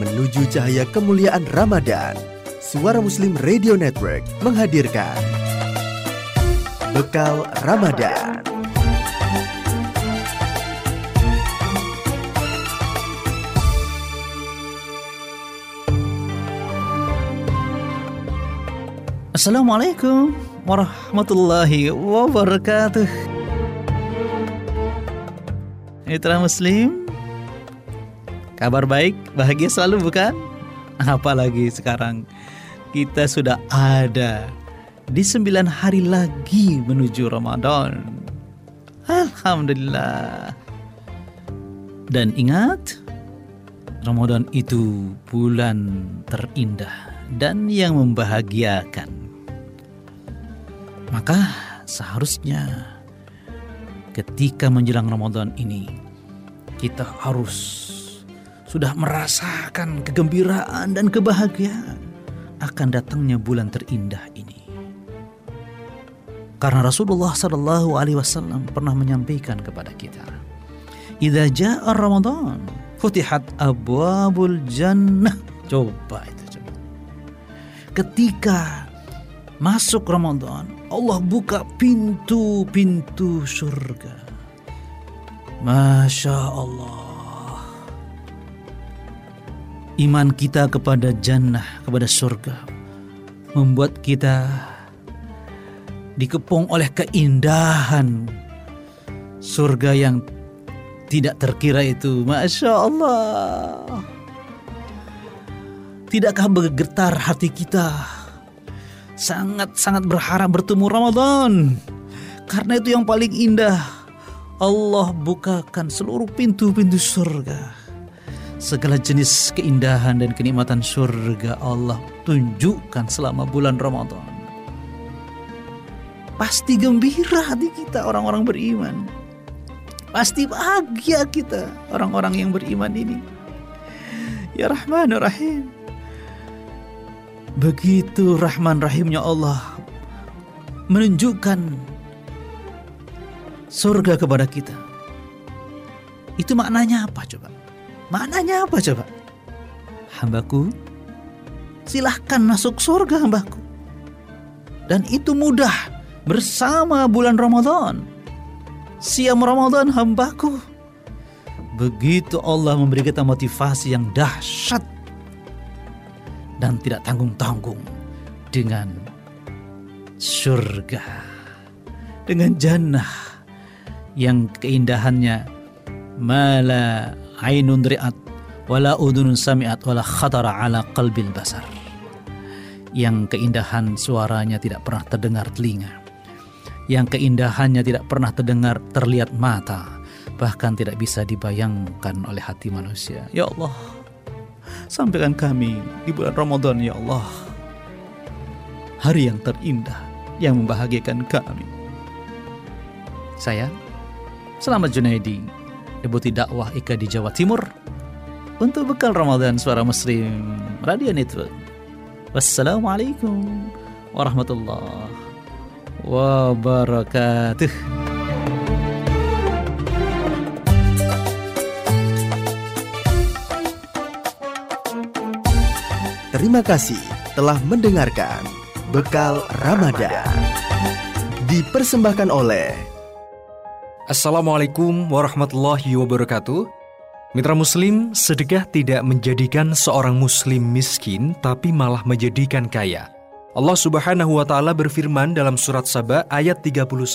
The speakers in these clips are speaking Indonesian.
Menuju cahaya kemuliaan Ramadan, Suara Muslim Radio Network menghadirkan Bekal Ramadan. Assalamualaikum warahmatullahi wabarakatuh. Mitra Muslim, kabar baik, bahagia selalu bukan? Apalagi sekarang kita sudah ada di sembilan hari lagi menuju Ramadan. Alhamdulillah. Dan ingat, Ramadan itu bulan terindah dan yang membahagiakan. Maka seharusnya ketika menjelang Ramadan ini kita harus sudah merasakan kegembiraan dan kebahagiaan akan datangnya bulan terindah ini. Karena Rasulullah Shallallahu Alaihi Wasallam pernah menyampaikan kepada kita, "Idza jaa Ramadan, futihat abwabul jannah." Coba itu coba. Ketika masuk Ramadan, Allah buka pintu-pintu surga. Masya Allah iman kita kepada jannah, kepada surga, membuat kita dikepung oleh keindahan surga yang tidak terkira itu. Masya Allah. Tidakkah bergetar hati kita? Sangat-sangat berharap bertemu Ramadan. Karena itu yang paling indah. Allah bukakan seluruh pintu-pintu surga segala jenis keindahan dan kenikmatan surga Allah tunjukkan selama bulan Ramadan. Pasti gembira hati kita orang-orang beriman. Pasti bahagia kita orang-orang yang beriman ini. Ya Rahman Rahim. Begitu Rahman Rahimnya Allah menunjukkan surga kepada kita. Itu maknanya apa coba? Maknanya apa coba? Hambaku, silahkan masuk surga hambaku. Dan itu mudah bersama bulan Ramadan. Siam Ramadan hambaku. Begitu Allah memberi kita motivasi yang dahsyat dan tidak tanggung-tanggung dengan surga, dengan jannah yang keindahannya. Mala ainun ri'at wala udunun sami'at wala khatara ala qalbil basar. Yang keindahan suaranya tidak pernah terdengar telinga. Yang keindahannya tidak pernah terdengar terlihat mata. Bahkan tidak bisa dibayangkan oleh hati manusia. Ya Allah sampaikan kami di bulan Ramadan ya Allah hari yang terindah yang membahagiakan kami saya Selamat Junaidi Deputi Dakwah IKA di Jawa Timur untuk bekal Ramadan Suara Muslim Radio Network. Wassalamualaikum warahmatullahi wabarakatuh. Terima kasih telah mendengarkan Bekal Ramadan. Dipersembahkan oleh Assalamualaikum warahmatullahi wabarakatuh. Mitra Muslim, sedekah tidak menjadikan seorang Muslim miskin, tapi malah menjadikan kaya. Allah Subhanahu wa Ta'ala berfirman dalam Surat Saba ayat 39.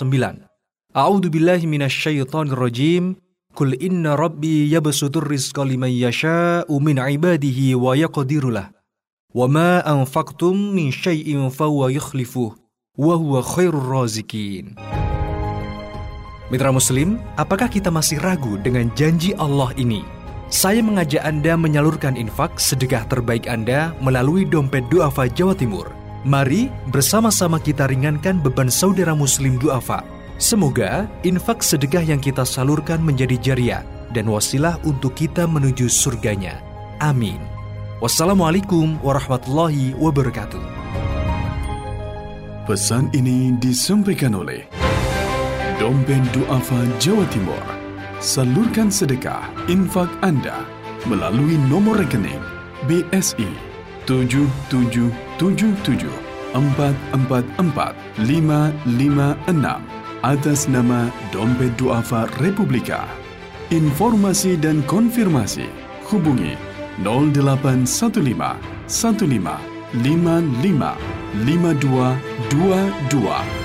A'udhu billahi minasyaitonir rajim. Kul inna rabbi yabsutur rizqa liman yasha'u min ibadihi wa yaqdirulah. Mitra Muslim, apakah kita masih ragu dengan janji Allah ini? Saya mengajak Anda menyalurkan infak sedekah terbaik Anda melalui dompet duafa Jawa Timur. Mari bersama-sama kita ringankan beban saudara muslim duafa. Semoga infak sedekah yang kita salurkan menjadi jariah dan wasilah untuk kita menuju surganya. Amin. Wassalamualaikum warahmatullahi wabarakatuh. Pesan ini disampaikan oleh Dompen Duafa Jawa Timur Salurkan sedekah infak Anda melalui nomor rekening BSI 7777 444 556 atas nama Dompet Duafa Republika. Informasi dan konfirmasi hubungi 0815 15 55 5222